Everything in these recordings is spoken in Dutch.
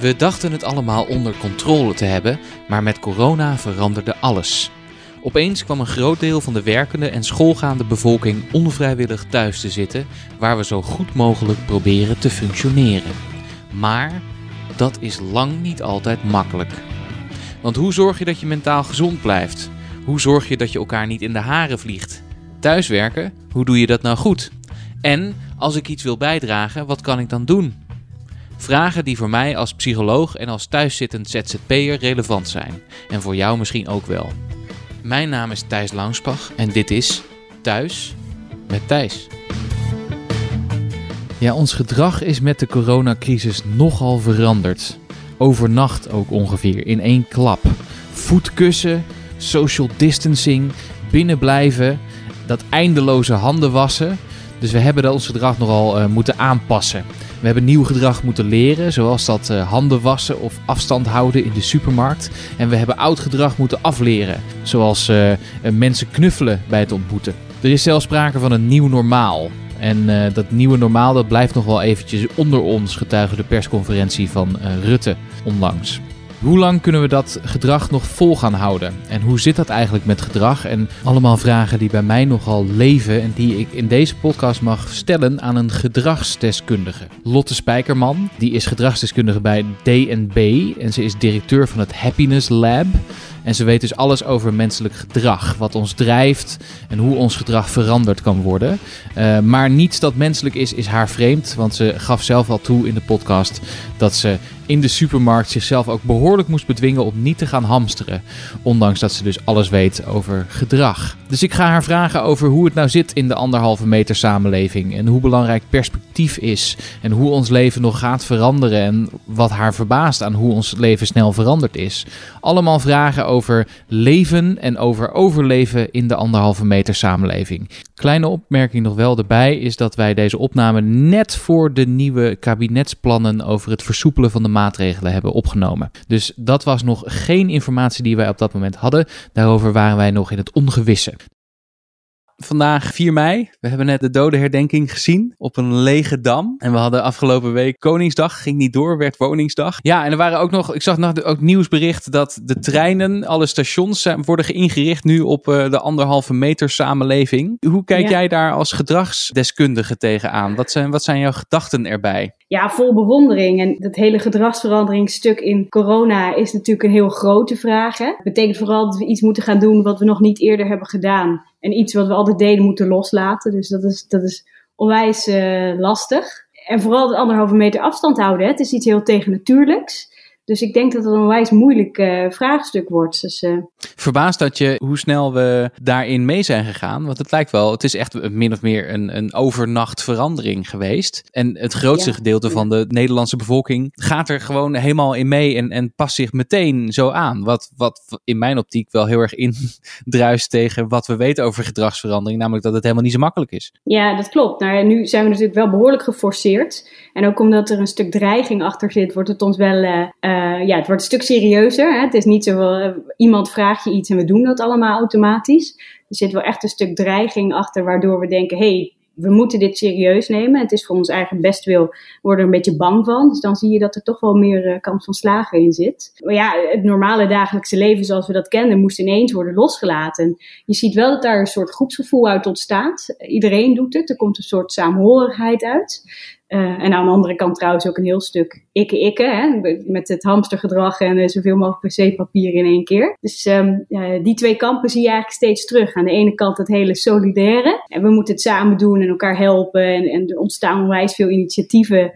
We dachten het allemaal onder controle te hebben, maar met corona veranderde alles. Opeens kwam een groot deel van de werkende en schoolgaande bevolking onvrijwillig thuis te zitten, waar we zo goed mogelijk proberen te functioneren. Maar dat is lang niet altijd makkelijk. Want hoe zorg je dat je mentaal gezond blijft? Hoe zorg je dat je elkaar niet in de haren vliegt? Thuiswerken, hoe doe je dat nou goed? En als ik iets wil bijdragen, wat kan ik dan doen? Vragen die voor mij als psycholoog en als thuiszittend ZZP'er relevant zijn. En voor jou misschien ook wel. Mijn naam is Thijs Langspach en dit is Thuis met Thijs. Ja, ons gedrag is met de coronacrisis nogal veranderd. Overnacht ook ongeveer, in één klap. Voetkussen, social distancing, binnenblijven, dat eindeloze handen wassen. Dus we hebben ons gedrag nogal uh, moeten aanpassen. We hebben nieuw gedrag moeten leren, zoals dat uh, handen wassen of afstand houden in de supermarkt. En we hebben oud gedrag moeten afleren, zoals uh, mensen knuffelen bij het ontmoeten. Er is zelfs sprake van een nieuw normaal. En dat nieuwe normaal dat blijft nog wel eventjes onder ons, getuige de persconferentie van Rutte onlangs. Hoe lang kunnen we dat gedrag nog vol gaan houden? En hoe zit dat eigenlijk met gedrag? En allemaal vragen die bij mij nogal leven en die ik in deze podcast mag stellen aan een gedragsdeskundige. Lotte Spijkerman, die is gedragsdeskundige bij DNB en ze is directeur van het Happiness Lab. En ze weet dus alles over menselijk gedrag, wat ons drijft en hoe ons gedrag veranderd kan worden. Uh, maar niets dat menselijk is, is haar vreemd, want ze gaf zelf al toe in de podcast dat ze in de supermarkt zichzelf ook behoorlijk moest bedwingen om niet te gaan hamsteren. Ondanks dat ze dus alles weet over gedrag. Dus ik ga haar vragen over hoe het nou zit in de anderhalve meter samenleving. En hoe belangrijk perspectief is. En hoe ons leven nog gaat veranderen. En wat haar verbaast aan hoe ons leven snel veranderd is. Allemaal vragen over leven en over overleven in de anderhalve meter samenleving. Kleine opmerking nog wel erbij is dat wij deze opname net voor de nieuwe kabinetsplannen over het versoepelen van de maatregelen hebben opgenomen. Dus dat was nog geen informatie die wij op dat moment hadden. Daarover waren wij nog in het ongewisse. Vandaag 4 mei. We hebben net de dodenherdenking gezien op een lege dam. En we hadden afgelopen week Koningsdag. Ging niet door, werd Woningsdag. Ja, en er waren ook nog, ik zag nog ook nieuwsbericht dat de treinen, alle stations worden ingericht nu op uh, de anderhalve meter samenleving. Hoe kijk ja. jij daar als gedragsdeskundige tegenaan? Wat zijn, wat zijn jouw gedachten erbij? Ja, vol bewondering. En dat hele gedragsveranderingsstuk in corona is natuurlijk een heel grote vraag. Hè? Dat betekent vooral dat we iets moeten gaan doen wat we nog niet eerder hebben gedaan. En iets wat we altijd deden moeten loslaten. Dus dat is, dat is onwijs uh, lastig. En vooral het anderhalve meter afstand houden. Het is iets heel tegennatuurlijks. Dus ik denk dat het een wijs moeilijk uh, vraagstuk wordt. Dus, uh... Verbaasd dat je hoe snel we daarin mee zijn gegaan. Want het lijkt wel, het is echt min of meer een, een overnacht verandering geweest. En het grootste ja, gedeelte ja. van de Nederlandse bevolking gaat er gewoon helemaal in mee en, en past zich meteen zo aan. Wat, wat in mijn optiek wel heel erg indruist tegen wat we weten over gedragsverandering. Namelijk dat het helemaal niet zo makkelijk is. Ja, dat klopt. Nou, nu zijn we natuurlijk wel behoorlijk geforceerd. En ook omdat er een stuk dreiging achter zit, wordt het ons wel. Uh, uh, ja, het wordt een stuk serieuzer. Hè? Het is niet zo, uh, iemand vraagt je iets en we doen dat allemaal automatisch. Er zit wel echt een stuk dreiging achter, waardoor we denken, hey, we moeten dit serieus nemen. Het is voor ons eigen bestwil, worden er een beetje bang van. Dus dan zie je dat er toch wel meer uh, kans van slagen in zit. Maar ja, het normale dagelijkse leven zoals we dat kennen, moest ineens worden losgelaten. Je ziet wel dat daar een soort groepsgevoel uit ontstaat. Iedereen doet het, er komt een soort saamhorigheid uit. Uh, en aan de andere kant trouwens ook een heel stuk ikke-ikke, met het hamstergedrag en uh, zoveel mogelijk wc-papier in één keer. Dus uh, die twee kampen zie je eigenlijk steeds terug. Aan de ene kant het hele solidaire, en we moeten het samen doen en elkaar helpen. En, en er ontstaan onwijs veel initiatieven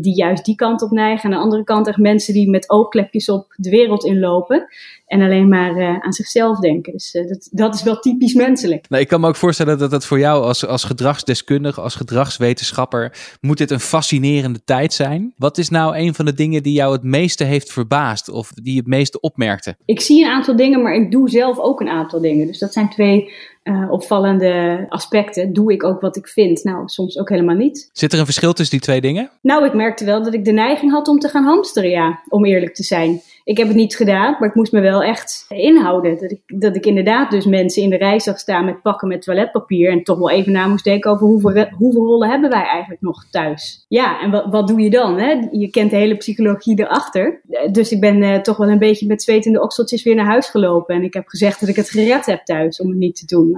die juist die kant op neigen. Aan de andere kant echt mensen die met oogklepjes op de wereld inlopen en alleen maar uh, aan zichzelf denken. Dus uh, dat, dat is wel typisch menselijk. Nou, ik kan me ook voorstellen dat dat voor jou als, als gedragsdeskundige, als gedragswetenschapper, moet dit een fascinerende tijd zijn. Wat is nou een van de dingen die jou het meeste heeft verbaasd of die je het meeste opmerkte? Ik zie een aantal dingen, maar ik doe zelf ook een aantal dingen. Dus dat zijn twee uh, opvallende aspecten. Doe ik ook wat ik vind? Nou, soms ook helemaal niet. Zit er een verschil tussen die twee dingen? Nou, ik merkte wel dat ik de neiging had om te gaan hamsteren, ja, om eerlijk te zijn. Ik heb het niet gedaan, maar ik moest me wel echt inhouden. Dat ik, dat ik inderdaad dus mensen in de rij zag staan met pakken met toiletpapier. En toch wel even na moest denken over hoeveel, hoeveel rollen hebben wij eigenlijk nog thuis. Ja, en wat, wat doe je dan? Hè? Je kent de hele psychologie erachter. Dus ik ben uh, toch wel een beetje met zwetende okseltjes weer naar huis gelopen. En ik heb gezegd dat ik het gered heb thuis om het niet te doen.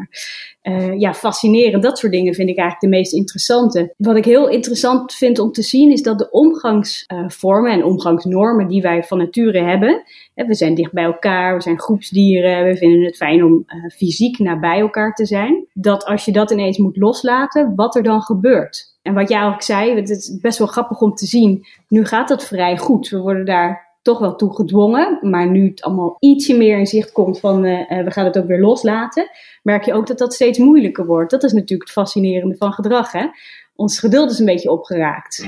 Uh, ja, fascinerend. Dat soort dingen vind ik eigenlijk de meest interessante. Wat ik heel interessant vind om te zien is dat de omgangsvormen en omgangsnormen die wij van nature hebben. Hè, we zijn dicht bij elkaar, we zijn groepsdieren, we vinden het fijn om uh, fysiek nabij elkaar te zijn. Dat als je dat ineens moet loslaten, wat er dan gebeurt. En wat jij ook zei, het is best wel grappig om te zien. Nu gaat dat vrij goed. We worden daar toch wel toe gedwongen. Maar nu het allemaal ietsje meer in zicht komt van uh, we gaan het ook weer loslaten, merk je ook dat dat steeds moeilijker wordt. Dat is natuurlijk het fascinerende van gedrag. Hè? Ons geduld is een beetje opgeraakt.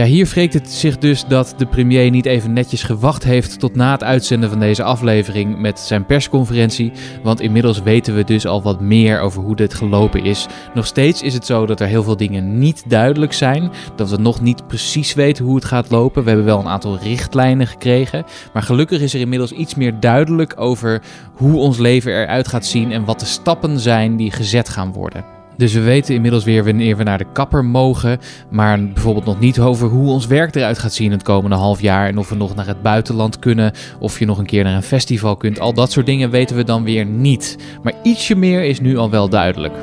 Ja, hier wreekt het zich dus dat de premier niet even netjes gewacht heeft tot na het uitzenden van deze aflevering met zijn persconferentie. Want inmiddels weten we dus al wat meer over hoe dit gelopen is. Nog steeds is het zo dat er heel veel dingen niet duidelijk zijn. Dat we nog niet precies weten hoe het gaat lopen. We hebben wel een aantal richtlijnen gekregen. Maar gelukkig is er inmiddels iets meer duidelijk over hoe ons leven eruit gaat zien en wat de stappen zijn die gezet gaan worden. Dus we weten inmiddels weer wanneer we naar de kapper mogen. Maar bijvoorbeeld nog niet over hoe ons werk eruit gaat zien het komende half jaar. En of we nog naar het buitenland kunnen. Of je nog een keer naar een festival kunt. Al dat soort dingen weten we dan weer niet. Maar ietsje meer is nu al wel duidelijk.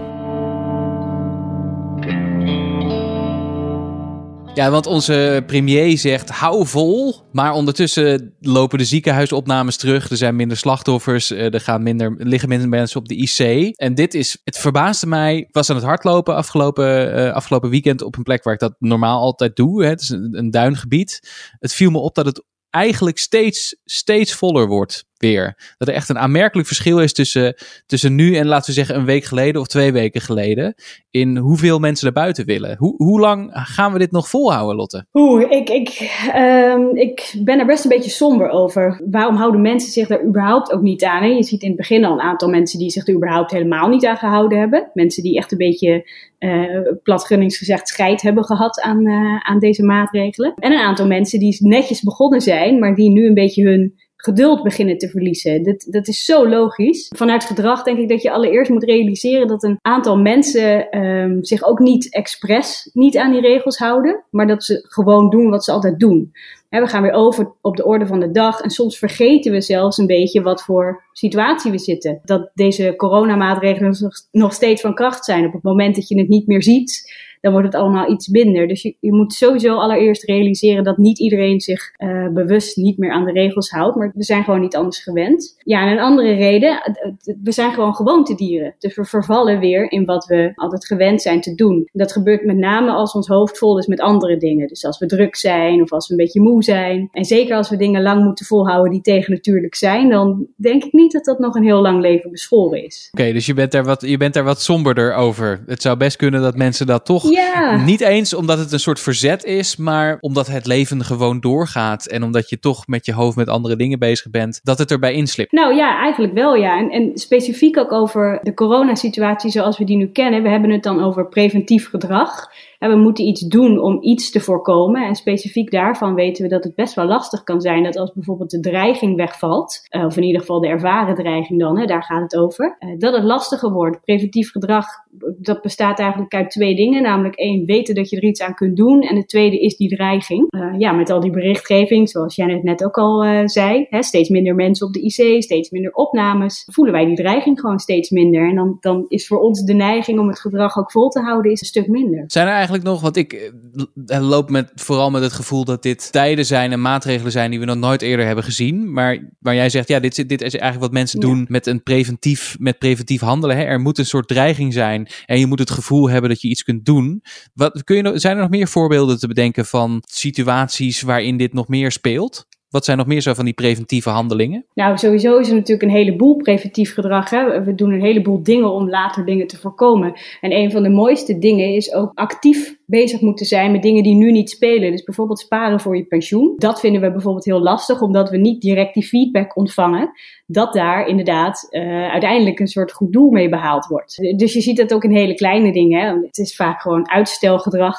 Ja, want onze premier zegt hou vol. Maar ondertussen lopen de ziekenhuisopnames terug. Er zijn minder slachtoffers. Eh, er gaan minder, liggen minder mensen op de IC. En dit is, het verbaasde mij. Was aan het hardlopen afgelopen, uh, afgelopen weekend op een plek waar ik dat normaal altijd doe. Hè. Het is een, een duingebied. Het viel me op dat het eigenlijk steeds, steeds voller wordt weer. Dat er echt een aanmerkelijk verschil is tussen, tussen nu en laten we zeggen een week geleden of twee weken geleden. In hoeveel mensen naar buiten willen. Hoe, hoe lang gaan we dit nog volhouden, Lotte? Oeh, ik, ik, um, ik ben er best een beetje somber over. Waarom houden mensen zich daar überhaupt ook niet aan? Je ziet in het begin al een aantal mensen die zich er überhaupt helemaal niet aan gehouden hebben. Mensen die echt een beetje uh, scheid hebben gehad aan, uh, aan deze maatregelen. En een aantal mensen die netjes begonnen zijn, maar die nu een beetje hun geduld beginnen te verliezen. Dat, dat is zo logisch. Vanuit gedrag denk ik dat je allereerst moet realiseren dat een aantal mensen um, zich ook niet expres niet aan die regels houden, maar dat ze gewoon doen wat ze altijd doen. we gaan weer over op de orde van de dag en soms vergeten we zelfs een beetje wat voor situatie we zitten. Dat deze coronamaatregelen nog steeds van kracht zijn. Op het moment dat je het niet meer ziet, dan wordt het allemaal iets minder. Dus je, je moet sowieso allereerst realiseren dat niet iedereen zich uh, bewust niet meer aan de regels houdt. Maar we zijn gewoon niet anders gewend. Ja, en een andere reden, we zijn gewoon gewoontedieren. Dus we vervallen weer in wat we altijd gewend zijn te doen. Dat gebeurt met name als ons hoofd vol is met andere dingen. Dus als we druk zijn of als we een beetje moe zijn. En zeker als we dingen lang moeten volhouden die tegennatuurlijk zijn, dan denk ik niet dat dat nog een heel lang leven beschoren is. Oké, dus je bent, daar wat, je bent daar wat somberder over. Het zou best kunnen dat mensen dat toch ja. Niet eens omdat het een soort verzet is, maar omdat het leven gewoon doorgaat. En omdat je toch met je hoofd met andere dingen bezig bent, dat het erbij inslipt. Nou ja, eigenlijk wel ja. En, en specifiek ook over de coronasituatie zoals we die nu kennen. We hebben het dan over preventief gedrag. We moeten iets doen om iets te voorkomen. En specifiek daarvan weten we dat het best wel lastig kan zijn dat als bijvoorbeeld de dreiging wegvalt, uh, of in ieder geval de ervaren dreiging dan, hè, daar gaat het over, uh, dat het lastiger wordt. Preventief gedrag, dat bestaat eigenlijk uit twee dingen. Namelijk één, weten dat je er iets aan kunt doen. En het tweede is die dreiging. Uh, ja, met al die berichtgeving, zoals jij net ook al zei, hè, steeds minder mensen op de IC, steeds minder opnames, voelen wij die dreiging gewoon steeds minder. En dan, dan is voor ons de neiging om het gedrag ook vol te houden is een stuk minder. Zijn nog? Want ik eh, loop met, vooral met het gevoel dat dit tijden zijn en maatregelen zijn die we nog nooit eerder hebben gezien. Maar waar jij zegt, ja, dit, dit is eigenlijk wat mensen doen met een preventief, met preventief handelen. Hè? Er moet een soort dreiging zijn en je moet het gevoel hebben dat je iets kunt doen. Wat, kun je, zijn er nog meer voorbeelden te bedenken van situaties waarin dit nog meer speelt? Wat zijn nog meer zo van die preventieve handelingen? Nou, sowieso is er natuurlijk een heleboel preventief gedrag. Hè? We doen een heleboel dingen om later dingen te voorkomen. En een van de mooiste dingen is ook actief bezig moeten zijn met dingen die nu niet spelen. Dus bijvoorbeeld sparen voor je pensioen. Dat vinden we bijvoorbeeld heel lastig, omdat we niet direct die feedback ontvangen. Dat daar inderdaad uh, uiteindelijk een soort goed doel mee behaald wordt. Dus je ziet dat ook in hele kleine dingen. Hè? Het is vaak gewoon uitstelgedrag.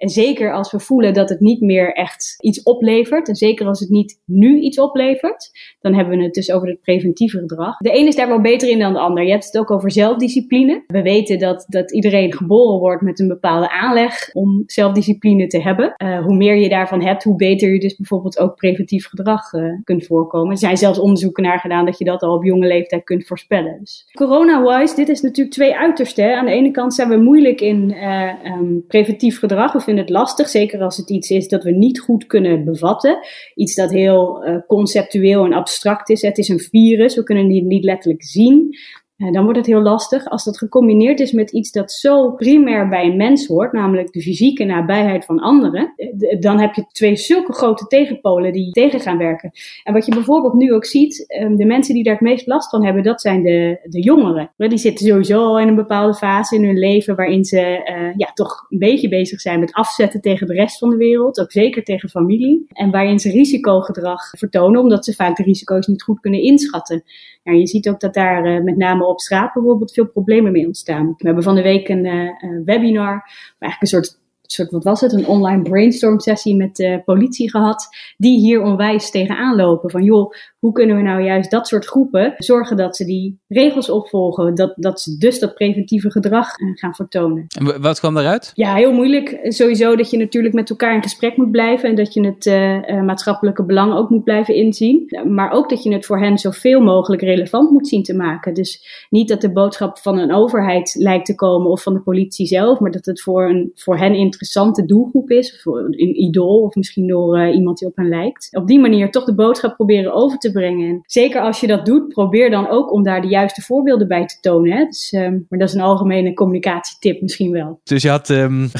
En zeker als we voelen dat het niet meer echt iets oplevert. En zeker als het niet nu iets oplevert. Dan hebben we het dus over het preventieve gedrag. De een is daar wel beter in dan de ander. Je hebt het ook over zelfdiscipline. We weten dat, dat iedereen geboren wordt met een bepaalde aanleg om zelfdiscipline te hebben. Uh, hoe meer je daarvan hebt, hoe beter je dus bijvoorbeeld ook preventief gedrag uh, kunt voorkomen. Er zijn zelfs onderzoeken naar gedaan dat je dat al op jonge leeftijd kunt voorspellen. Dus corona-wise, dit is natuurlijk twee uitersten. Aan de ene kant zijn we moeilijk in uh, um, preventief gedrag. Het lastig, zeker als het iets is dat we niet goed kunnen bevatten. Iets dat heel conceptueel en abstract is. Het is een virus, we kunnen het niet letterlijk zien. Eh, dan wordt het heel lastig. Als dat gecombineerd is met iets dat zo primair bij een mens hoort, namelijk de fysieke nabijheid van anderen, eh, dan heb je twee zulke grote tegenpolen die tegen gaan werken. En wat je bijvoorbeeld nu ook ziet, ehm, de mensen die daar het meest last van hebben, dat zijn de, de jongeren. Die zitten sowieso al in een bepaalde fase in hun leven waarin ze uh, ja, toch een beetje bezig zijn met afzetten tegen de rest van de wereld, ook zeker tegen familie. En waarin ze risicogedrag vertonen, omdat ze vaak de risico's niet goed kunnen inschatten. Ja, je ziet ook dat daar uh, met name op straat bijvoorbeeld veel problemen mee ontstaan. We hebben van de week een uh, webinar, eigenlijk een soort soort, wat was het, een online brainstorm sessie met de politie gehad, die hier onwijs tegenaan lopen. Van joh, hoe kunnen we nou juist dat soort groepen zorgen dat ze die regels opvolgen, dat, dat ze dus dat preventieve gedrag eh, gaan vertonen. En wat kwam daaruit? Ja, heel moeilijk. Sowieso dat je natuurlijk met elkaar in gesprek moet blijven en dat je het uh, maatschappelijke belang ook moet blijven inzien. Maar ook dat je het voor hen zoveel mogelijk relevant moet zien te maken. Dus niet dat de boodschap van een overheid lijkt te komen of van de politie zelf, maar dat het voor, een, voor hen interessante doelgroep is, voor een idool of misschien door uh, iemand die op hen lijkt. Op die manier toch de boodschap proberen over te brengen. En zeker als je dat doet, probeer dan ook om daar de juiste voorbeelden bij te tonen. Hè? Dus, um, maar dat is een algemene communicatietip misschien wel. Dus je had um,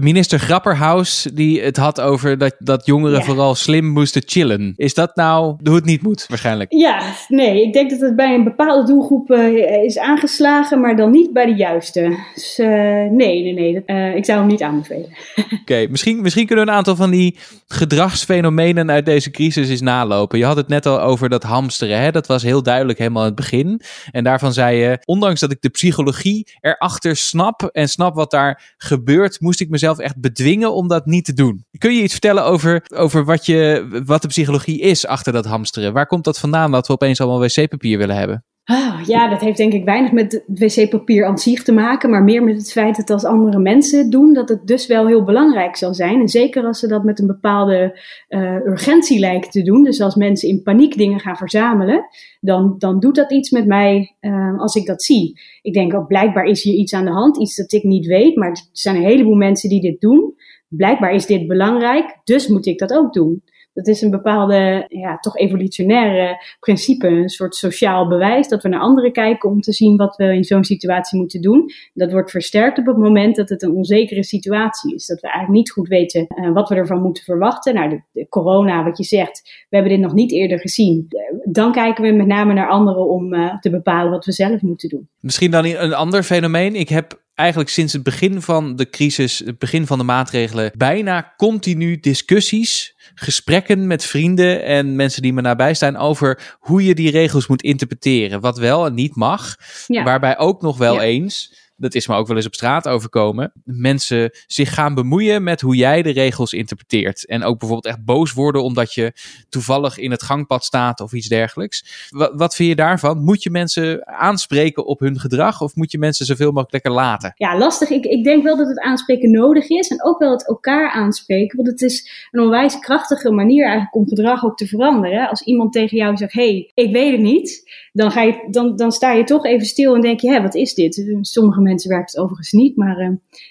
minister Grapperhaus die het had over dat, dat jongeren ja. vooral slim moesten chillen. Is dat nou hoe het niet moet waarschijnlijk? Ja, nee. Ik denk dat het bij een bepaalde doelgroep uh, is aangeslagen, maar dan niet bij de juiste. Dus uh, nee, nee, nee. Ik zou hem niet aanbevelen. Oké, misschien, misschien kunnen we een aantal van die gedragsfenomenen uit deze crisis eens nalopen. Je had het net al over dat hamsteren. Hè? Dat was heel duidelijk helemaal in het begin. En daarvan zei je, ondanks dat ik de psychologie erachter snap en snap wat daar gebeurt, moest ik mezelf echt bedwingen om dat niet te doen. Kun je iets vertellen over, over wat, je, wat de psychologie is achter dat hamsteren? Waar komt dat vandaan dat we opeens allemaal wc-papier willen hebben? Oh, ja, dat heeft denk ik weinig met wc-papier aan zich te maken, maar meer met het feit dat als andere mensen het doen, dat het dus wel heel belangrijk zal zijn. En zeker als ze dat met een bepaalde uh, urgentie lijken te doen, dus als mensen in paniek dingen gaan verzamelen, dan, dan doet dat iets met mij uh, als ik dat zie. Ik denk ook, blijkbaar is hier iets aan de hand, iets dat ik niet weet, maar er zijn een heleboel mensen die dit doen. Blijkbaar is dit belangrijk, dus moet ik dat ook doen. Dat is een bepaalde, ja, toch evolutionaire principe, een soort sociaal bewijs dat we naar anderen kijken om te zien wat we in zo'n situatie moeten doen. Dat wordt versterkt op het moment dat het een onzekere situatie is. Dat we eigenlijk niet goed weten uh, wat we ervan moeten verwachten. Nou, de, de, corona, wat je zegt, we hebben dit nog niet eerder gezien. Dan kijken we met name naar anderen om uh, te bepalen wat we zelf moeten doen. Misschien dan een ander fenomeen. Ik heb eigenlijk sinds het begin van de crisis, het begin van de maatregelen, bijna continu discussies, gesprekken met vrienden en mensen die me nabij staan over hoe je die regels moet interpreteren. Wat wel en niet mag. Ja. Waarbij ook nog wel ja. eens dat is me ook wel eens op straat overkomen, mensen zich gaan bemoeien met hoe jij de regels interpreteert. En ook bijvoorbeeld echt boos worden omdat je toevallig in het gangpad staat of iets dergelijks. Wat, wat vind je daarvan? Moet je mensen aanspreken op hun gedrag of moet je mensen zoveel mogelijk lekker laten? Ja, lastig. Ik, ik denk wel dat het aanspreken nodig is en ook wel het elkaar aanspreken. Want het is een onwijs krachtige manier eigenlijk om gedrag ook te veranderen. Als iemand tegen jou zegt, hey, ik weet het niet, dan, ga je, dan, dan sta je toch even stil en denk je, hé, wat is dit? Sommige mensen werkt het overigens niet, maar uh,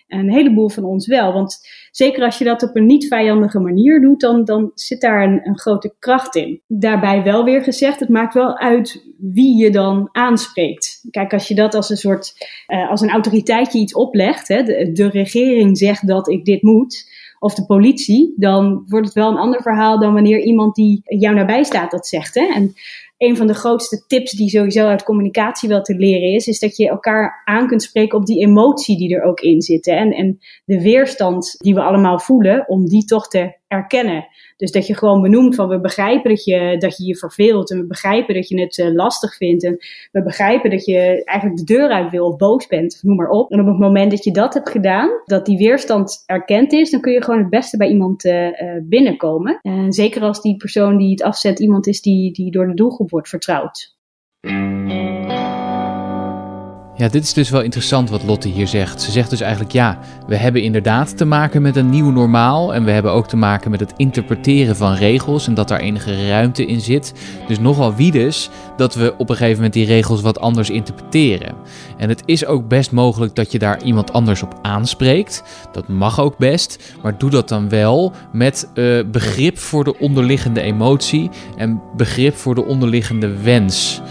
een heleboel van ons wel. Want zeker als je dat op een niet vijandige manier doet, dan, dan zit daar een, een grote kracht in. Daarbij wel weer gezegd, het maakt wel uit wie je dan aanspreekt. Kijk, als je dat als een soort, uh, als een autoriteitje iets oplegt, hè, de, de regering zegt dat ik dit moet, of de politie, dan wordt het wel een ander verhaal dan wanneer iemand die jou nabij staat dat zegt. Hè? En een van de grootste tips die sowieso uit communicatie wel te leren is, is dat je elkaar aan kunt spreken op die emotie die er ook in zit. En, en de weerstand die we allemaal voelen, om die toch te erkennen. Dus dat je gewoon benoemt van we begrijpen dat je dat je, je verveelt en we begrijpen dat je het uh, lastig vindt en we begrijpen dat je eigenlijk de deur uit wil of boos bent, noem maar op. En op het moment dat je dat hebt gedaan, dat die weerstand erkend is, dan kun je gewoon het beste bij iemand uh, uh, binnenkomen. En zeker als die persoon die het afzet iemand is die, die door de doelgroep wordt vertrouwd. Ja, dit is dus wel interessant wat Lotte hier zegt. Ze zegt dus eigenlijk ja, we hebben inderdaad te maken met een nieuw normaal en we hebben ook te maken met het interpreteren van regels en dat daar enige ruimte in zit. Dus nogal wie dus dat we op een gegeven moment die regels wat anders interpreteren. En het is ook best mogelijk dat je daar iemand anders op aanspreekt. Dat mag ook best, maar doe dat dan wel met uh, begrip voor de onderliggende emotie en begrip voor de onderliggende wens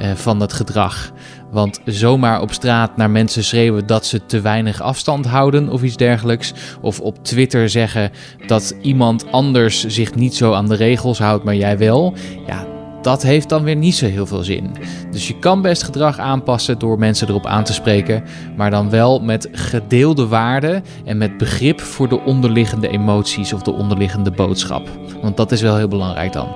uh, van het gedrag. Want zomaar op straat naar mensen schreeuwen dat ze te weinig afstand houden of iets dergelijks. Of op Twitter zeggen dat iemand anders zich niet zo aan de regels houdt, maar jij wel. Ja, dat heeft dan weer niet zo heel veel zin. Dus je kan best gedrag aanpassen door mensen erop aan te spreken, maar dan wel met gedeelde waarden en met begrip voor de onderliggende emoties of de onderliggende boodschap. Want dat is wel heel belangrijk dan.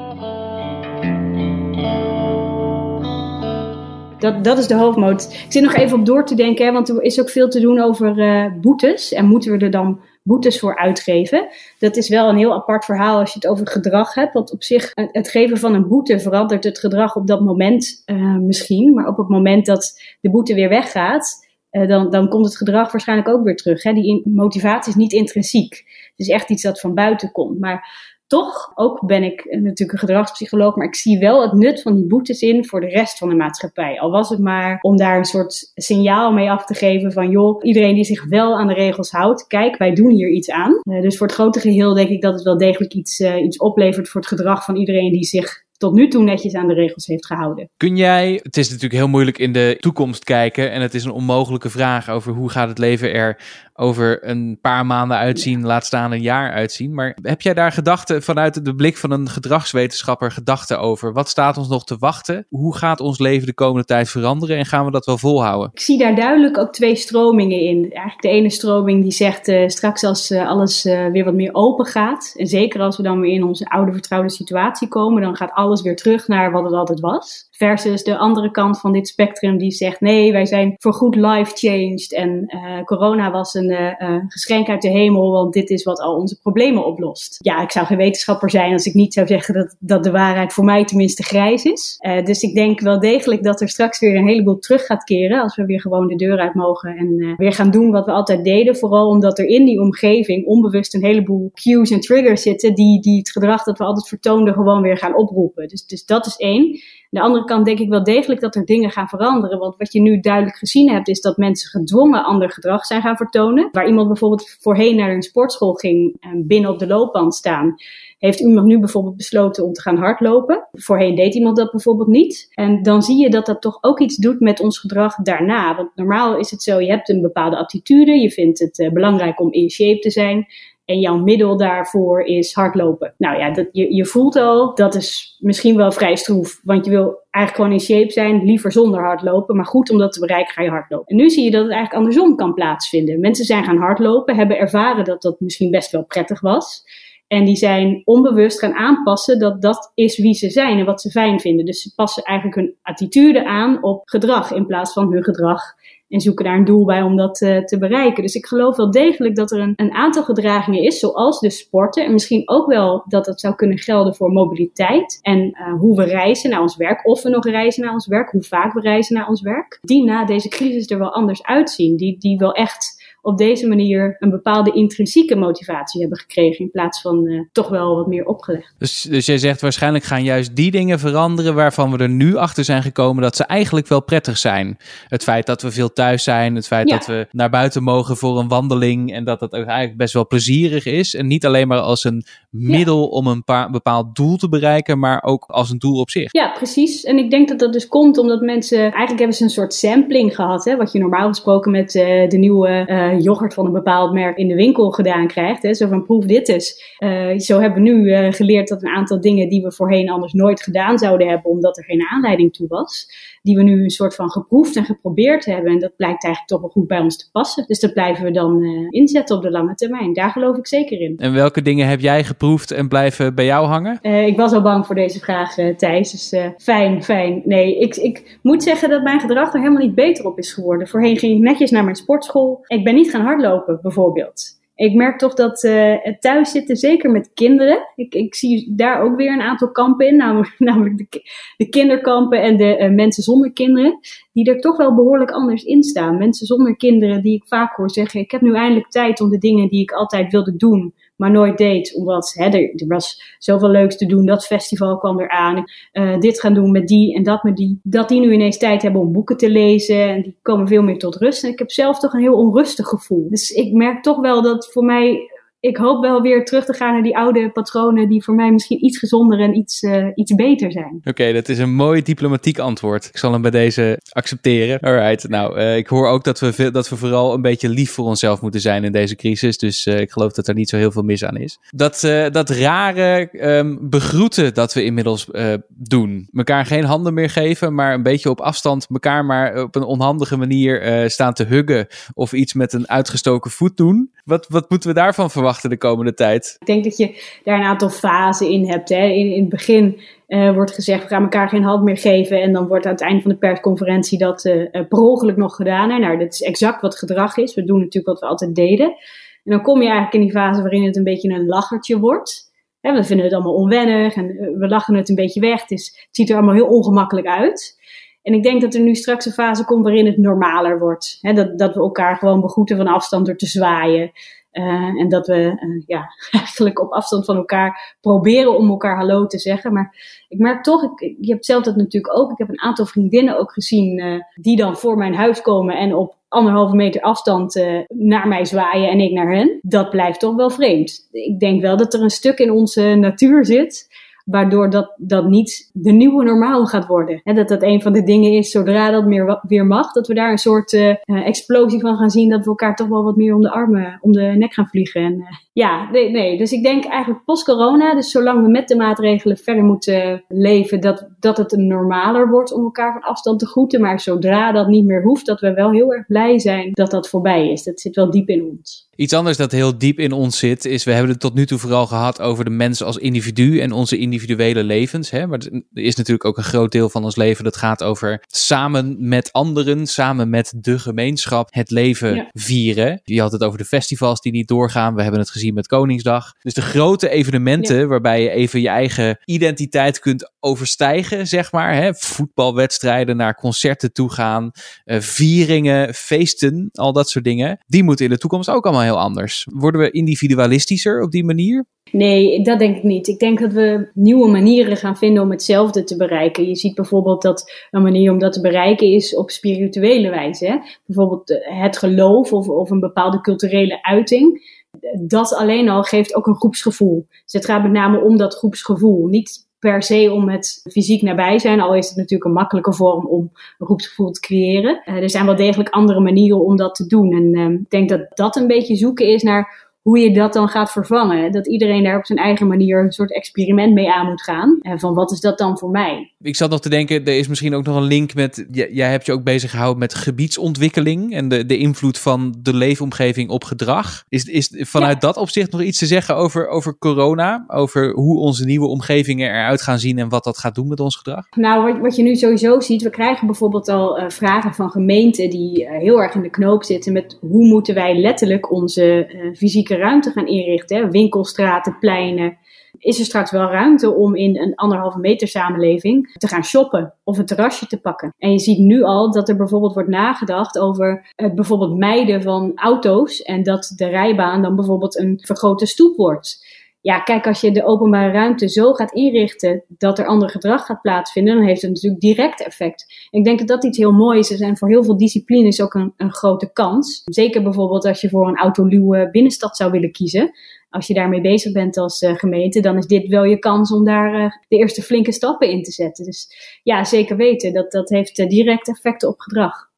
Dat, dat is de hoofdmoot. Ik zit nog even op door te denken, hè, want er is ook veel te doen over uh, boetes. En moeten we er dan boetes voor uitgeven? Dat is wel een heel apart verhaal als je het over gedrag hebt. Want op zich, het geven van een boete verandert het gedrag op dat moment uh, misschien. Maar op het moment dat de boete weer weggaat, uh, dan, dan komt het gedrag waarschijnlijk ook weer terug. Hè? Die motivatie is niet intrinsiek. Het is echt iets dat van buiten komt. Maar toch, ook ben ik natuurlijk een gedragspsycholoog, maar ik zie wel het nut van die boetes in voor de rest van de maatschappij. Al was het maar om daar een soort signaal mee af te geven van, joh, iedereen die zich wel aan de regels houdt, kijk, wij doen hier iets aan. Uh, dus voor het grote geheel denk ik dat het wel degelijk iets, uh, iets oplevert voor het gedrag van iedereen die zich tot nu toe netjes aan de regels heeft gehouden. Kun jij, het is natuurlijk heel moeilijk in de toekomst kijken en het is een onmogelijke vraag over hoe gaat het leven er over een paar maanden uitzien, laat staan een jaar uitzien. Maar heb jij daar gedachten vanuit de blik van een gedragswetenschapper gedachten over? Wat staat ons nog te wachten? Hoe gaat ons leven de komende tijd veranderen en gaan we dat wel volhouden? Ik zie daar duidelijk ook twee stromingen in. Eigenlijk de ene stroming die zegt uh, straks als uh, alles uh, weer wat meer open gaat, en zeker als we dan weer in onze oude vertrouwde situatie komen, dan gaat alles weer terug naar wat het altijd was. Versus de andere kant van dit spectrum die zegt nee, wij zijn voor goed life changed en uh, corona was een uh, geschenk uit de hemel, want dit is wat al onze problemen oplost. Ja, ik zou geen wetenschapper zijn als ik niet zou zeggen dat, dat de waarheid voor mij tenminste grijs is. Uh, dus ik denk wel degelijk dat er straks weer een heleboel terug gaat keren als we weer gewoon de deur uit mogen en weer gaan doen wat we altijd deden. Vooral omdat er in die omgeving onbewust een heleboel cues en triggers zitten die, die het gedrag dat we altijd vertoonden gewoon weer gaan oproepen. Dus, dus dat is één de andere kant denk ik wel degelijk dat er dingen gaan veranderen. Want wat je nu duidelijk gezien hebt, is dat mensen gedwongen ander gedrag zijn gaan vertonen. Waar iemand bijvoorbeeld voorheen naar een sportschool ging en binnen op de loopband staan, heeft iemand nu bijvoorbeeld besloten om te gaan hardlopen. Voorheen deed iemand dat bijvoorbeeld niet. En dan zie je dat dat toch ook iets doet met ons gedrag daarna. Want normaal is het zo, je hebt een bepaalde attitude, je vindt het uh, belangrijk om in shape te zijn. En jouw middel daarvoor is hardlopen. Nou ja, dat, je, je voelt al, dat is misschien wel vrij stroef. Want je wil eigenlijk gewoon in shape zijn, liever zonder hardlopen. Maar goed, om dat te bereiken ga je hardlopen. En nu zie je dat het eigenlijk andersom kan plaatsvinden. Mensen zijn gaan hardlopen, hebben ervaren dat dat misschien best wel prettig was. En die zijn onbewust gaan aanpassen dat dat is wie ze zijn en wat ze fijn vinden. Dus ze passen eigenlijk hun attitude aan op gedrag in plaats van hun gedrag en zoeken daar een doel bij om dat uh, te bereiken. Dus ik geloof wel degelijk dat er een, een aantal gedragingen is, zoals de sporten. En misschien ook wel dat dat zou kunnen gelden voor mobiliteit. En uh, hoe we reizen naar ons werk, of we nog reizen naar ons werk, hoe vaak we reizen naar ons werk. Die na deze crisis er wel anders uitzien. Die, die wel echt op deze manier een bepaalde intrinsieke motivatie hebben gekregen in plaats van uh, toch wel wat meer opgelegd. Dus, dus jij zegt waarschijnlijk gaan juist die dingen veranderen waarvan we er nu achter zijn gekomen dat ze eigenlijk wel prettig zijn. Het feit dat we veel thuis zijn, het feit ja. dat we naar buiten mogen voor een wandeling en dat dat ook eigenlijk best wel plezierig is en niet alleen maar als een middel om een bepaald doel te bereiken, maar ook als een doel op zich. Ja, precies. En ik denk dat dat dus komt omdat mensen, eigenlijk hebben ze een soort sampling gehad, hè, wat je normaal gesproken met uh, de nieuwe uh, yoghurt van een bepaald merk in de winkel gedaan krijgt. Hè. Zo van proef dit eens. Uh, zo hebben we nu geleerd dat een aantal dingen die we voorheen anders nooit gedaan zouden hebben, omdat er geen aanleiding toe was, die we nu een soort van geproefd en geprobeerd hebben. En dat blijkt eigenlijk toch wel goed bij ons te passen. Dus dat blijven we dan inzetten op de lange termijn. Daar geloof ik zeker in. En welke dingen heb jij geproefd en blijven bij jou hangen? ik was al bang voor deze vraag, Thijs. Dus fijn, fijn. Nee, ik, ik moet zeggen dat mijn gedrag er helemaal niet beter op is geworden. Voorheen ging ik netjes naar mijn sportschool. Ik ben niet gaan hardlopen, bijvoorbeeld. Ik merk toch dat uh, thuis zitten, zeker met kinderen. Ik, ik zie daar ook weer een aantal kampen in, namelijk, namelijk de, de kinderkampen en de mensen zonder kinderen, die er toch wel behoorlijk anders in staan. Mensen zonder kinderen die ik vaak hoor zeggen: Ik heb nu eindelijk tijd om de dingen die ik altijd wilde doen, maar nooit deed. Omdat hè, er, er, was zoveel leuks te doen. Dat festival kwam eraan. Uh, dit gaan doen met die en dat met die. Dat die nu ineens tijd hebben om boeken te lezen. En die komen veel meer tot rust. En ik heb zelf toch een heel onrustig gevoel. Dus ik merk toch wel dat voor mij ik hoop wel weer terug te gaan naar die oude patronen die voor mij misschien iets gezonder en iets, uh, iets beter zijn. Oké, dat is een mooi diplomatiek antwoord. Ik zal hem bij deze accepteren. Alright, nou, uh, ik hoor ook dat we, dat we vooral een beetje lief voor onszelf moeten zijn in deze crisis. Dus uh, ik geloof dat er niet zo heel veel mis aan is. Dat, dat rare um, begroeten dat we inmiddels doen. Mekaar geen handen meer geven, maar een beetje op afstand mekaar maar op een onhandige manier staan te huggen. Of iets met een uitgestoken voet doen. Wat, wat moeten we daarvan verwachten de komende tijd? Ik denk dat je daar een aantal fasen in hebt. Hè. In, het begin uh, wordt gezegd, we gaan elkaar geen hand meer geven. En dan wordt aan het eind van de persconferentie dat uh, per ongeluk nog gedaan. Hè. Nou, dat is exact wat gedrag is. We doen natuurlijk wat we altijd deden. En dan kom je eigenlijk in die fase waarin het een beetje een lachertje wordt. Hè, we vinden het allemaal onwennig en we lachen het een beetje weg. Het, is, het ziet er allemaal heel ongemakkelijk uit. En ik denk dat er nu straks een fase komt waarin het normaler wordt. dat, dat we elkaar gewoon begroeten van afstand door te zwaaien. Uh, en dat we uh, ja, eigenlijk op afstand van elkaar proberen om elkaar hallo te zeggen. Maar ik merk toch, ik, je hebt zelf dat natuurlijk ook. Ik heb een aantal vriendinnen ook gezien uh, die dan voor mijn huis komen en op anderhalve meter afstand naar mij zwaaien en ik naar hen. Dat blijft toch wel vreemd. Ik denk wel dat er een stuk in onze natuur zit waardoor dat, dat niet de nieuwe normaal gaat worden. En dat dat een van de dingen is, zodra dat meer, weer mag, dat we daar een soort uh, explosie van gaan zien, dat we elkaar toch wel wat meer om de armen, om de nek gaan vliegen. En, uh, ja, nee, nee, dus ik denk eigenlijk post-corona, dus zolang we met de maatregelen verder moeten leven, dat, dat het normaler wordt om elkaar van afstand te groeten. Maar zodra dat niet meer hoeft, dat we wel heel erg blij zijn dat dat voorbij is. Dat zit wel diep in ons. Iets anders dat heel diep in ons zit, is we hebben het tot nu toe vooral gehad over de mens als individu en onze individuele levens. Hè? Maar er is natuurlijk ook een groot deel van ons leven dat gaat over samen met anderen, samen met de gemeenschap, het leven vieren. Je had het over de festivals die niet doorgaan. We hebben het gezien met Koningsdag. Dus de grote evenementen waarbij je even je eigen identiteit kunt overstijgen, zeg maar. Hè? Voetbalwedstrijden, naar concerten toe gaan, uh, vieringen, feesten, al dat soort dingen. Die moeten in de toekomst ook allemaal heel anders. Worden we individualistischer op die manier? Nee, dat denk ik niet. Ik denk dat we nieuwe manieren gaan vinden om hetzelfde te bereiken. Je ziet bijvoorbeeld dat een manier om dat te bereiken is op spirituele wijze. Hè? Bijvoorbeeld eh, het geloof of, of een bepaalde culturele uiting. Dat alleen al geeft ook een groepsgevoel. Dus het gaat met name om dat groepsgevoel. Niet per se om het fysiek nabij zijn, al is het natuurlijk een makkelijke vorm om een groepsgevoel te creëren. Uh, er zijn wel degelijk andere manieren om dat te doen. En uh, ik denk dat dat een beetje zoeken is naar hoe je dat dan gaat vervangen. Dat iedereen daar op zijn eigen manier een soort experiment mee aan moet gaan. En van wat is dat dan voor mij? Ik zat nog te denken, er is misschien ook nog een link met. Jij hebt je ook bezig gehouden met gebiedsontwikkeling en de, de invloed van de leefomgeving op gedrag. Is, is vanuit dat opzicht nog iets te zeggen over, over corona? Over hoe onze nieuwe omgevingen eruit gaan zien en wat dat gaat doen met ons gedrag? Nou, wat, wat je nu sowieso ziet, we krijgen bijvoorbeeld al uh, vragen van gemeenten die uh, heel erg in de knoop zitten met hoe moeten wij letterlijk onze uh, fysieke ruimte gaan inrichten, winkelstraten, pleinen, is er straks wel ruimte om in een anderhalve meter samenleving te gaan shoppen of een terrasje te pakken. En je ziet nu al dat er bijvoorbeeld wordt nagedacht over het bijvoorbeeld mijden van auto's en dat de rijbaan dan bijvoorbeeld een vergrote stoep wordt. Ja, kijk, als je de openbare ruimte zo gaat inrichten dat er ander gedrag gaat plaatsvinden, dan heeft het natuurlijk direct effect. ik denk dat dat iets heel moois is en voor heel veel disciplines ook een, een grote kans. Zeker bijvoorbeeld als je voor een autoluwe binnenstad zou willen kiezen. Als je daarmee bezig bent als uh, gemeente, dan is dit wel je kans om daar uh, de eerste flinke stappen in te zetten. Dus ja, zeker weten. Dat, dat heeft uh, direct effecten op gedrag.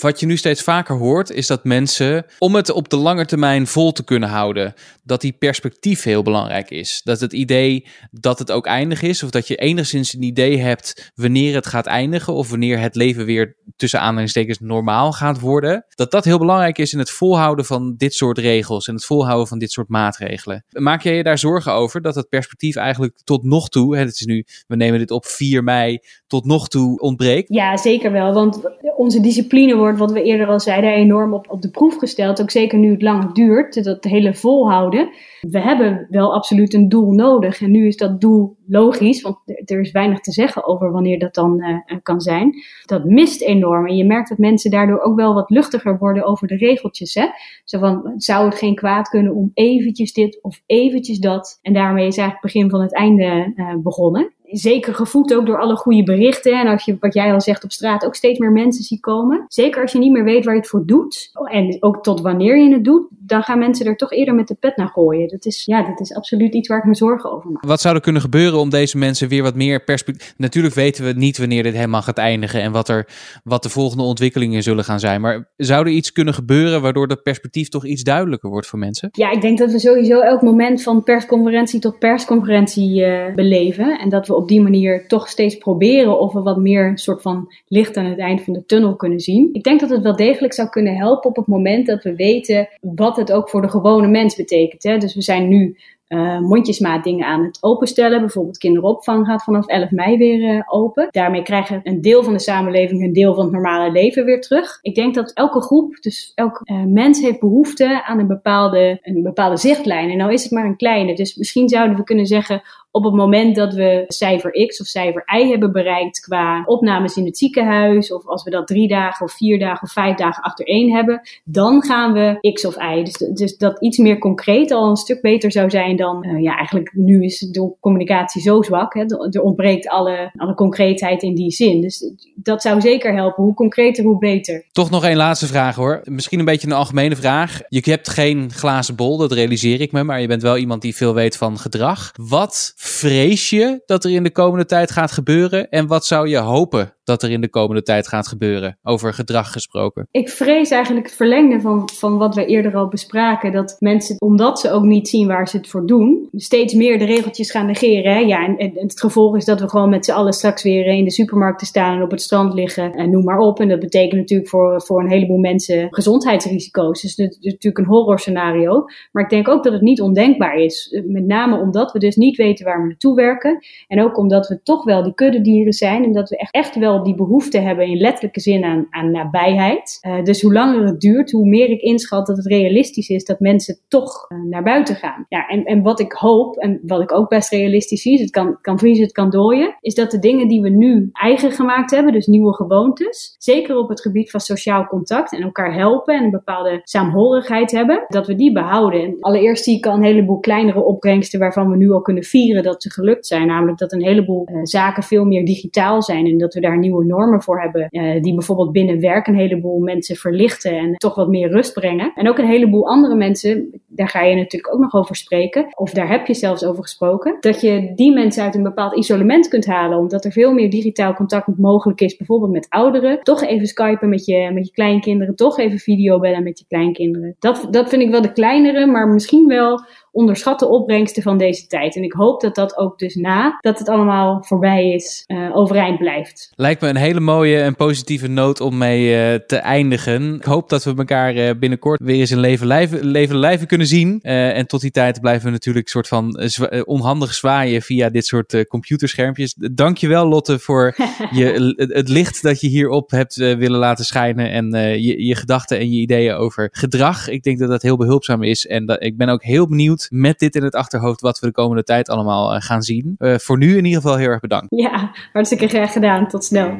Wat je nu steeds vaker hoort, is dat mensen, om het op de lange termijn vol te kunnen houden, dat die perspectief heel belangrijk is. Dat het idee dat het ook eindig is, of dat je enigszins een idee hebt wanneer het gaat eindigen, of wanneer het leven weer tussen aanhalingstekens normaal gaat worden, dat dat heel belangrijk is in het volhouden van dit soort regels en het volhouden van dit soort maatregelen. Maak jij je daar zorgen over dat het perspectief eigenlijk tot nog toe, het is nu, we nemen dit op 4 mei, tot nog toe ontbreekt? Ja, zeker wel, want onze discipline wordt, wat we eerder al zeiden, enorm op, op de proef gesteld. Ook zeker nu het lang duurt, dat hele volhouden. We hebben wel absoluut een doel nodig. En nu is dat doel logisch, want er is weinig te zeggen over wanneer dat dan uh, kan zijn. Dat mist enorm. En je merkt dat mensen daardoor ook wel wat luchtiger worden over de regeltjes. Hè? Zo van, zou het geen kwaad kunnen om eventjes dit of eventjes dat? En daarmee is eigenlijk het begin van het einde uh, begonnen zeker gevoed ook door alle goede berichten. En als je, wat jij al zegt, op straat ook steeds meer mensen ziet komen. Zeker als je niet meer weet waar je het voor doet. En ook tot wanneer je het doet. Dan gaan mensen er toch eerder met de pet naar gooien. Dat is, ja, dat is absoluut iets waar ik me zorgen over maak. Wat zou er kunnen gebeuren om deze mensen weer wat meer perspectief... Natuurlijk weten we niet wanneer dit helemaal gaat eindigen. En wat, er, wat de volgende ontwikkelingen zullen gaan zijn. Maar zou er iets kunnen gebeuren waardoor dat perspectief toch iets duidelijker wordt voor mensen? Ja, ik denk dat we sowieso elk moment van persconferentie tot persconferentie uh, beleven. En dat we op die manier toch steeds proberen of we wat meer een soort van licht aan het eind van de tunnel kunnen zien. Ik denk dat het wel degelijk zou kunnen helpen op het moment dat we weten wat het ook voor de gewone mens betekent. Hè? Dus we zijn nu uh, mondjesmaat dingen aan het openstellen. Bijvoorbeeld kinderopvang gaat vanaf 11 mei weer uh, open. Daarmee krijgen een deel van de samenleving een deel van het normale leven weer terug. Ik denk dat elke groep, dus elk uh, mens heeft behoefte aan een bepaalde, een bepaalde zichtlijn. En nou is het maar een kleine. Dus misschien zouden we kunnen zeggen, op het moment dat we cijfer X of cijfer Y hebben bereikt qua opnames in het ziekenhuis, of als we dat drie dagen of vier dagen of vijf dagen achtereen hebben, dan gaan we X of Y. Dus, dus dat iets meer concreet al een stuk beter zou zijn dan, uh, ja, eigenlijk nu is de communicatie zo zwak. Hè? Er ontbreekt alle, alle concreetheid in die zin. Dus dat zou zeker helpen. Hoe concreter, hoe beter. Toch nog één laatste vraag hoor. Misschien een beetje een algemene vraag. Je hebt geen glazen bol, dat realiseer ik me, maar je bent wel iemand die veel weet van gedrag. Wat vrees je dat er in de komende tijd gaat gebeuren? En wat zou je hopen dat er in de komende tijd gaat gebeuren, over gedrag gesproken? Ik vrees eigenlijk het verlengde van, van wat we eerder al bespraken. Dat mensen, omdat ze ook niet zien waar ze het voor doen, steeds meer de regeltjes gaan negeren. Hè? Ja, en, het gevolg is dat we gewoon met z'n allen straks weer in de supermarkt te staan en op het strand liggen en noem maar op. En dat betekent natuurlijk voor, voor een heleboel mensen gezondheidsrisico's. Dus het is natuurlijk een horror scenario. Maar ik denk ook dat het niet ondenkbaar is. Met name omdat we dus niet weten waar we naartoe werken. En ook omdat we toch wel die kuddedieren zijn en dat we echt, echt wel die behoefte hebben in letterlijke zin aan, aan nabijheid. Uh, dus hoe langer het duurt, hoe meer ik inschat dat het realistisch is dat mensen toch uh, naar buiten gaan. Ja, en, en wat ik hoop, en wat ik ook best realistisch zie, het kan, kan vriezen, het kan dooien, is dat de dingen die we nu eigen gemaakt hebben, dus nieuwe gewoontes, zeker op het gebied van sociaal contact en elkaar helpen en een bepaalde saamhorigheid hebben, dat we die behouden. En allereerst zie ik al een heleboel kleinere opbrengsten waarvan we nu al kunnen vieren dat ze gelukt zijn. Namelijk dat een heleboel uh, zaken veel meer digitaal zijn en dat we daar nieuwe normen voor hebben. Uh, die bijvoorbeeld binnen werk een heleboel mensen verlichten en toch wat meer rust brengen. En ook een heleboel andere mensen, daar ga je natuurlijk ook nog over spreken. Of daar heb je zelfs over gesproken. Dat je die mensen uit een bepaald isolement kunt halen. Omdat er veel meer digitaal contact mogelijk is. Bijvoorbeeld met ouderen. Toch even skypen met je, met je kleinkinderen. Toch even videobellen met je kleinkinderen. Dat, dat vind ik wel de kleinere, maar misschien wel onderschatte opbrengsten van deze tijd. En ik hoop dat dat ook dus na dat het allemaal voorbij is, uh, overeind blijft. Lijkt me een hele mooie en positieve noot om mee uh, te eindigen. Ik hoop dat we elkaar uh, binnenkort weer eens in leven lijven, leven lijven kunnen zien. en tot die tijd blijven we natuurlijk soort van zwa onhandig zwaaien via dit soort computerschermpjes. Dankjewel Lotte voor je, het licht dat je hierop hebt willen laten schijnen en je, je gedachten en je ideeën over gedrag. Ik denk dat dat heel behulpzaam is en dat, ik ben ook heel benieuwd met dit in het achterhoofd wat we de komende tijd allemaal uh, gaan zien. Uh, voor nu in ieder geval heel erg bedankt. Ja, hartstikke graag gedaan. Tot snel.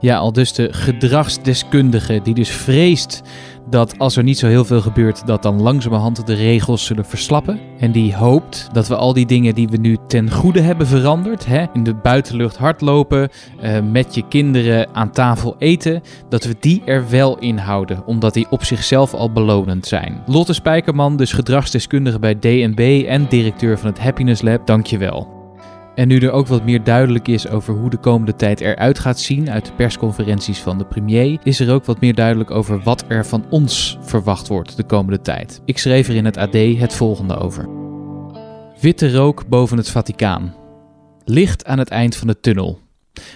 Ja, al dus de gedragsdeskundige die dus vreest dat als er niet zo heel veel gebeurt, dat dan langzamerhand de regels zullen verslappen. En die hoopt dat we al die dingen die we nu ten goede hebben veranderd, hè, in de buitenlucht hardlopen, uh, met je kinderen aan tafel eten, dat we die er wel in houden, omdat die op zichzelf al belonend zijn. Lotte Spijkerman, dus gedragsdeskundige bij DNB en directeur van het Happiness Lab, dankjewel. En nu er ook wat meer duidelijk is over hoe de komende tijd eruit gaat zien uit de persconferenties van de premier, is er ook wat meer duidelijk over wat er van ons verwacht wordt de komende tijd. Ik schreef er in het AD het volgende over. Witte rook boven het Vaticaan. Licht aan het eind van de tunnel.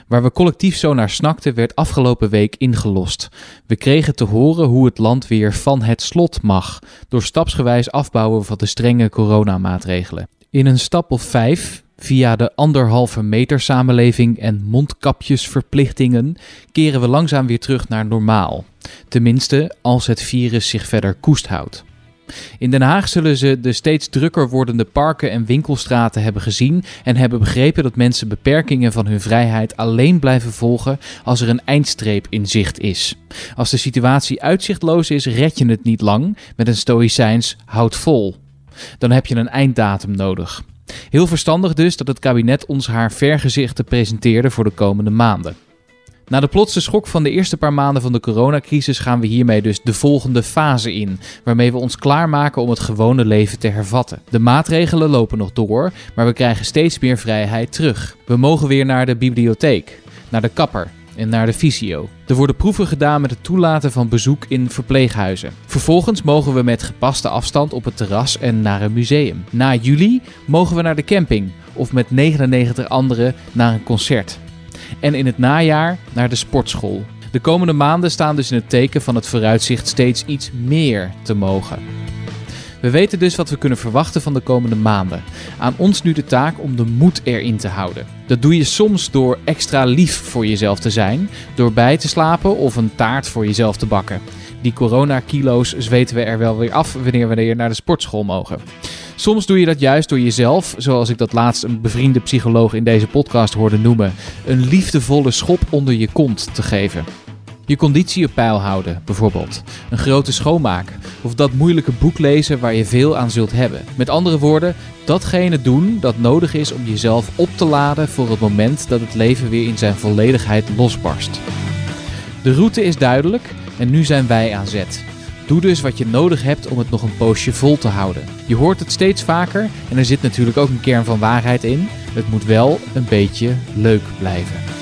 Waar we collectief zo naar snakten, werd afgelopen week ingelost. We kregen te horen hoe het land weer van het slot mag, door stapsgewijs afbouwen van de strenge coronamaatregelen. In een stap of vijf Via de anderhalve meter samenleving en mondkapjesverplichtingen keren we langzaam weer terug naar normaal. Tenminste, als het virus zich verder koest houdt. In Den Haag zullen ze de steeds drukker wordende parken en winkelstraten hebben gezien en hebben begrepen dat mensen beperkingen van hun vrijheid alleen blijven volgen als er een eindstreep in zicht is. Als de situatie uitzichtloos is, red je het niet lang met een stoïcijns houd vol. Dan heb je een einddatum nodig. Heel verstandig dus dat het kabinet ons haar vergezichten presenteerde voor de komende maanden. Na de plotse schok van de eerste paar maanden van de coronacrisis gaan we hiermee dus de volgende fase in, waarmee we ons klaarmaken om het gewone leven te hervatten. De maatregelen lopen nog door, maar we krijgen steeds meer vrijheid terug. We mogen weer naar de bibliotheek, naar de kapper, en naar de fysio. Er worden proeven gedaan met het toelaten van bezoek in verpleeghuizen. Vervolgens mogen we met gepaste afstand op het terras en naar een museum. Na juli mogen we naar de camping of met 99 anderen naar een concert. En in het najaar naar de sportschool. De komende maanden staan dus in het teken van het vooruitzicht steeds iets meer te mogen. We weten dus wat we kunnen verwachten van de komende maanden. Aan ons nu de taak om de moed erin te houden. Dat doe je soms door extra lief voor jezelf te zijn, door bij te slapen of een taart voor jezelf te bakken. Die corona-kilo's zweten we er wel weer af wanneer we weer naar de sportschool mogen. Soms doe je dat juist door jezelf, zoals ik dat laatst een bevriende psycholoog in deze podcast hoorde noemen, een liefdevolle schop onder je kont te geven. Je conditie op peil houden, bijvoorbeeld. Een grote schoonmaak. Of dat moeilijke boek lezen waar je veel aan zult hebben. Met andere woorden, datgene doen dat nodig is om jezelf op te laden voor het moment dat het leven weer in zijn volledigheid losbarst. De route is duidelijk en nu zijn wij aan zet. Doe dus wat je nodig hebt om het nog een poosje vol te houden. Je hoort het steeds vaker en er zit natuurlijk ook een kern van waarheid in. Het moet wel een beetje leuk blijven.